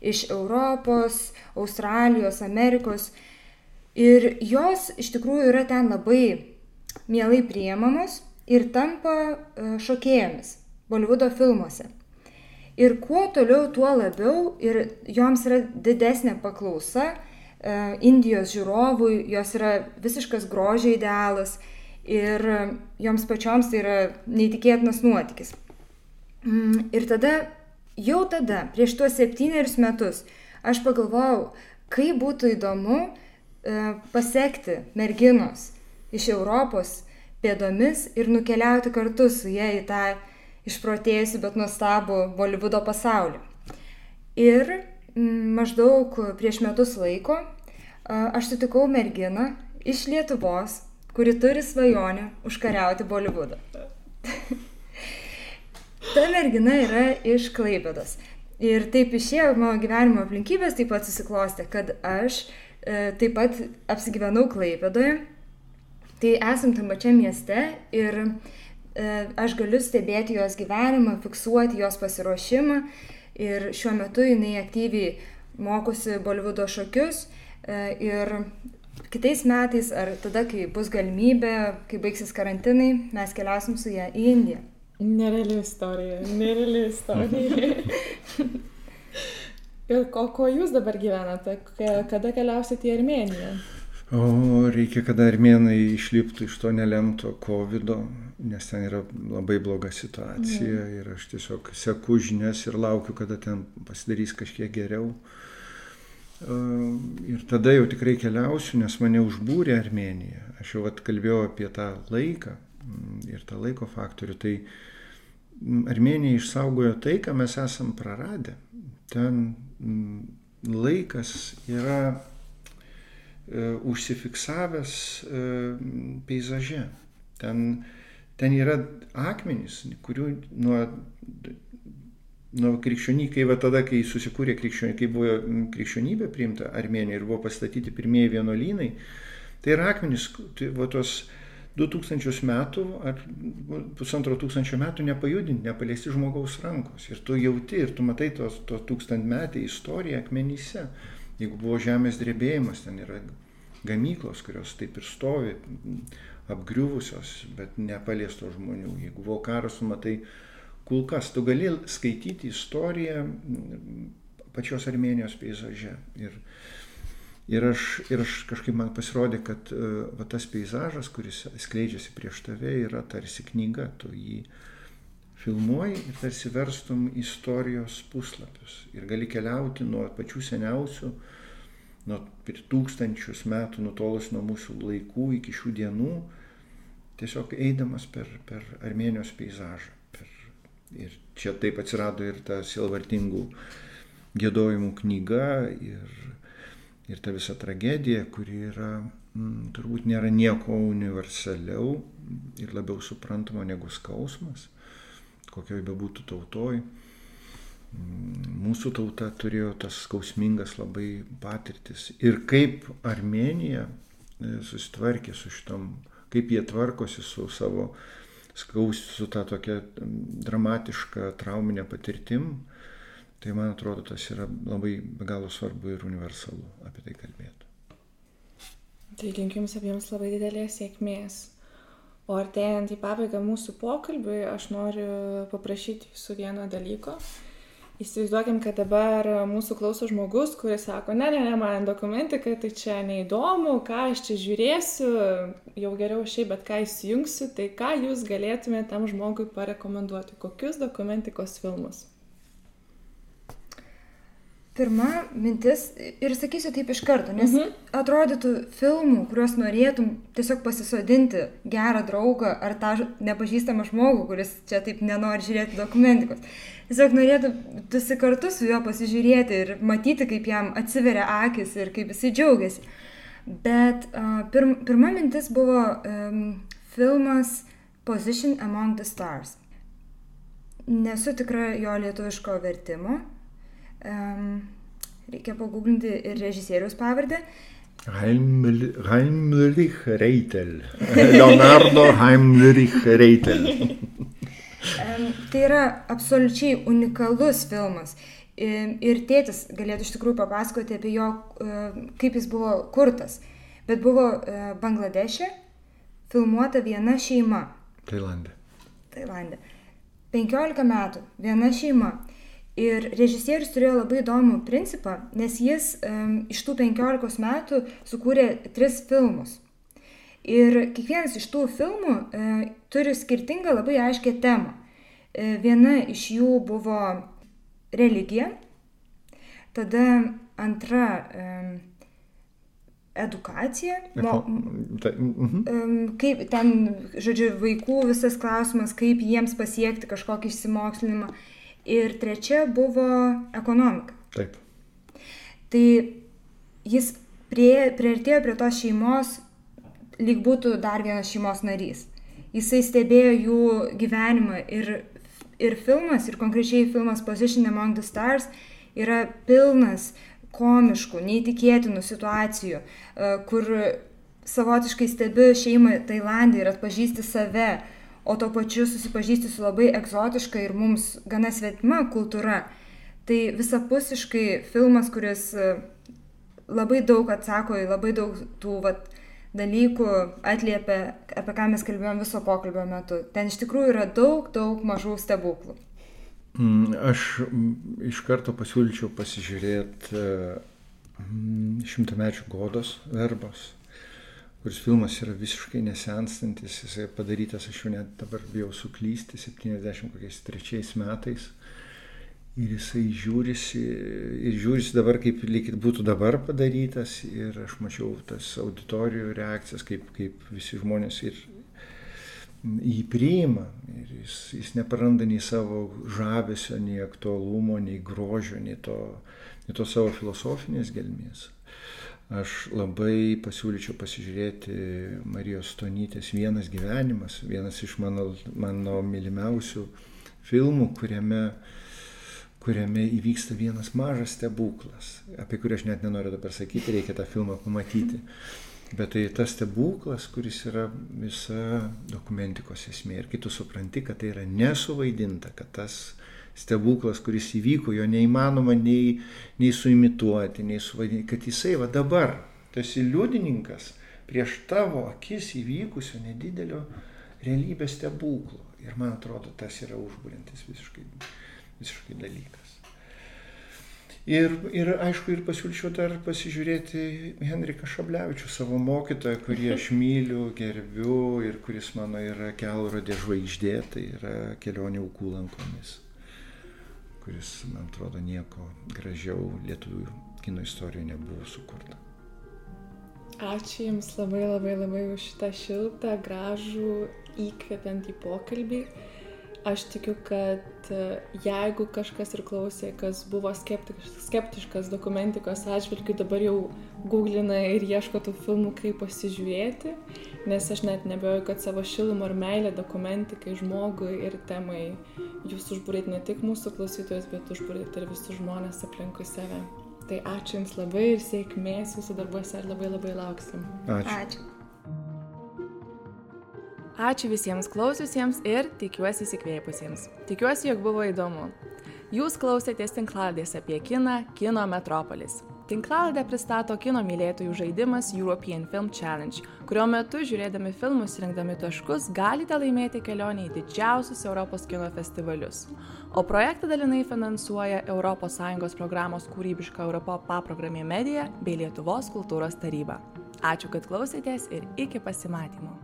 iš Europos, Australijos, Amerikos. Ir jos iš tikrųjų yra ten labai mielai priemamos ir tampa e, šokėjomis Bolivudo filmuose. Ir kuo toliau, tuo labiau ir joms yra didesnė paklausa Indijos žiūrovui, jos yra visiškas grožio idealas ir joms pačioms tai yra neįtikėtinas nuotykis. Mm, ir tada jau tada, prieš tuos septynerius metus, aš pagalvojau, kaip būtų įdomu e, pasiekti merginos iš Europos pėdomis ir nukeliauti kartu su jie į tą išprotėjusi, bet nuostabų Bolivudo pasaulį. Ir m, maždaug prieš metus laiko e, aš sutikau merginą iš Lietuvos, kuri turi svajonę užkariauti Bolivudą. Ta mergina yra iš Klaipėdos. Ir taip išėjo mano gyvenimo aplinkybės, taip pat susiklostė, kad aš e, taip pat apsigyvenau Klaipėdoje. Tai esam tam pačiam mieste ir e, aš galiu stebėti jos gyvenimą, fiksuoti jos pasiruošimą. Ir šiuo metu jinai aktyviai mokosi Bolivudo šokius. E, ir kitais metais ar tada, kai bus galimybė, kai baigsis karantinai, mes keliausim su ją į Indiją. Nereali istorija, nereali istorija. [laughs] Ir ko, ko jūs dabar gyvenate? Kada keliausite į Armeniją? O reikia, kad armėnai išliptų iš to nelemto COVID, nes ten yra labai bloga situacija mhm. ir aš tiesiog seku žinias ir laukiu, kada ten pasidarys kažkiek geriau. Ir tada jau tikrai keliausiu, nes mane užbūrė Armenija. Aš jau atkalbėjau apie tą laiką, Mm, ir tą laiko faktorių. Tai mm, Armenija išsaugojo tai, ką mes esam praradę. Ten mm, laikas yra e, užsifiksavęs e, peizaže. Ten, ten yra akmenys, kurių nuo nu, krikščionybė, kai va tada, kai susikūrė krikščionybė, kai buvo krikščionybė priimta Armenijoje ir buvo pastatyti pirmieji vienuolynai, tai yra akmenys, tai va tos 2000 metų ar pusantro tūkstančio metų nepajudinti, nepaliesti žmogaus rankos. Ir tu jauti, ir tu matai tos, to tūkstantmetį istoriją akmenyse. Jeigu buvo žemės drebėjimas, ten yra gamyklos, kurios taip ir stovi, apgriuvusios, bet nepaliesto žmonių. Jeigu buvo karas, matai kulkas, tu gali skaityti istoriją pačios Armenijos peizaže. Ir, ir, aš, ir aš kažkaip man pasirodė, kad uh, va, tas peizažas, kuris skleidžiasi prieš tave, yra tarsi knyga, tu jį filmuoji ir tarsi verstum istorijos puslapius. Ir gali keliauti nuo pačių seniausių, nuo tūkstančius metų nutolus nuo mūsų laikų iki šių dienų, tiesiog eidamas per, per Armenijos peizažą. Ir čia taip atsirado ir ta silvartingų gėdojimų knyga ir, ir ta visa tragedija, kuri yra, m, mm, turbūt nėra nieko universaliau ir labiau suprantama negu skausmas, kokioj bebūtų tautoj. Mm, mūsų tauta turėjo tas skausmingas labai patirtis. Ir kaip Armenija e, susitvarkė su šitom, kaip jie tvarkosi su savo skaus su ta tokia dramatiška trauminė patirtim, tai man atrodo tas yra labai be galo svarbu ir universalu apie tai kalbėti. Tai linkiu Jums abiems labai didelės sėkmės. O artėjant į pabaigą mūsų pokalbiui, aš noriu paprašyti Jūsų vieno dalyko. Įsivaizduokim, kad dabar mūsų klauso žmogus, kuris sako, ne, ne, ne, man dokumentika, tai čia neįdomu, ką aš čia žiūrėsiu, jau geriau šiaip, bet ką įsijungsiu, tai ką jūs galėtumėte tam žmogui parekomenduoti, kokius dokumentikos filmus? Pirma mintis, ir sakysiu taip iš karto, nes mhm. atrodytų filmų, kuriuos norėtum tiesiog pasisodinti gerą draugą ar tą nepažįstamą žmogų, kuris čia taip nenori žiūrėti dokumentikos. Tiesiog norėtum visi kartu su juo pasižiūrėti ir matyti, kaip jam atsiveria akis ir kaip jisai džiaugiasi. Bet uh, pirm, pirma mintis buvo um, filmas Position Among the Stars. Nesu tikra jo lietuviško vertimo Um, reikia paguglinti ir režisieriaus pavardę. Heimlich Reitel. Leonardo Heimlich Reitel. um, tai yra absoliučiai unikalus filmas. Ir tėtis galėtų iš tikrųjų papasakoti apie jo, kaip jis buvo kurtas. Bet buvo Bangladeše filmuota viena šeima. Tailandė. Tailandė. 15 metų viena šeima. Ir režisierius turėjo labai įdomų principą, nes jis um, iš tų 15 metų sukūrė tris filmus. Ir kiekvienas iš tų filmų e, turi skirtingą labai aiškę temą. E, viena iš jų buvo religija, tada antra e, edukacija, mo, -huh. kaip ten, žodžiu, vaikų visas klausimas, kaip jiems pasiekti kažkokį išsimokslinimą ir trečia buvo ekonomika. Taip. Tai jis prie, prieartėjo prie tos šeimos, lyg būtų dar vienas šeimos narys. Jisai stebėjo jų gyvenimą ir, ir filmas, ir konkrečiai filmas Position Among the Stars yra pilnas komiškų, neįtikėtinų situacijų, e, kur savotiškai stebi šeimą Tailandį ir atpažįsti save, o tuo pačiu susipažįsti su labai egzotiška ir mums gana svetima kultūra. Tai visapusiškai filmas, kuris e, labai daug atsako į labai daug tų vat, dalykų atliepia, apie ką mes kalbėjom viso pokalbio metu. Ten iš tikrųjų yra daug, daug mažų stebuklų. Mm, aš iš karto pasiūlyčiau pasižiūrėti e, šimtamečių godos verbos kuris filmas yra visiškai nesenstantis, jisai padarytas, aš jau net dabar bijau suklysti, 73 metais. Ir jisai žiūrisi, ir žiūrisi dabar, kaip lyg būtų dabar padarytas. Ir aš mačiau tas auditorijų reakcijas, kaip, kaip visi žmonės ir jį priima. Ir jis, jis nepraranda nei savo žavesio, nei aktualumo, nei grožio, nei to, nei to savo filosofinės gelmės. Aš labai pasiūlyčiau pasižiūrėti Marijos Stonytės Vienas gyvenimas, vienas iš mano, mano mylimiausių filmų, kuriame kuriame įvyksta vienas mažas stebuklas, apie kurį aš net nenoriu dabar sakyti, reikia tą filmą pamatyti. Bet tai tas stebuklas, kuris yra visa dokumentikos esmė. Ir kai tu supranti, kad tai yra nesuvaidinta, kad tas stebuklas, kuris įvyko, jo neįmanoma nei, nei suimituoti, nei suvaidinti, kad jisai va dabar, tu esi liudininkas prieš tavo akis įvykusio nedidelio realybės stebuklo. Ir man atrodo, tas yra užbūrintis visiškai, visiškai dalykas. Ir, ir aišku, ir pasiūlyčiau dar pasižiūrėti Henriką Šablevičių, savo mokytoją, kurį aš [laughs] myliu, gerbiu ir kuris mano yra kelrodė žvaigždė, tai yra kelionė aukų lankomis, kuris, man atrodo, nieko gražiau lietuvių kino istorijoje nebuvo sukurta. Ačiū Jums labai labai labai už šitą šiltą, gražų, įkvepiantį pokalbį. Aš tikiu, kad e, jeigu kažkas ir klausė, kas buvo skeptiškas, skeptiškas dokumentikos atžvilgių, dabar jau googlina ir ieško tų filmų, kaip pasižiūrėti, nes aš net nebejoju, kad savo šilumą ir meilę dokumentikai, žmogui ir temai jūs užbūrėt ne tik mūsų klausytojus, bet užbūrėt ir visus žmonės aplinkui save. Tai ačiū Jums labai ir sėkmės jūsų darbuose ir labai labai lauksim. Ačiū. Ačiū. Ačiū visiems klausiusiems ir tikiuosi įsikvėpusiems. Tikiuosi, jog buvo įdomu. Jūs klausėtės tinkladės apie kiną Kino Metropolis. Tinklaladę pristato kino mylėtojų žaidimas European Film Challenge, kurio metu žiūrėdami filmus ir rinkdami taškus galite laimėti kelionę į didžiausius Europos kino festivalius. O projektą dalinai finansuoja ES programos kūrybiška Europo paprogramė Medija bei Lietuvos kultūros taryba. Ačiū, kad klausėtės ir iki pasimatymo.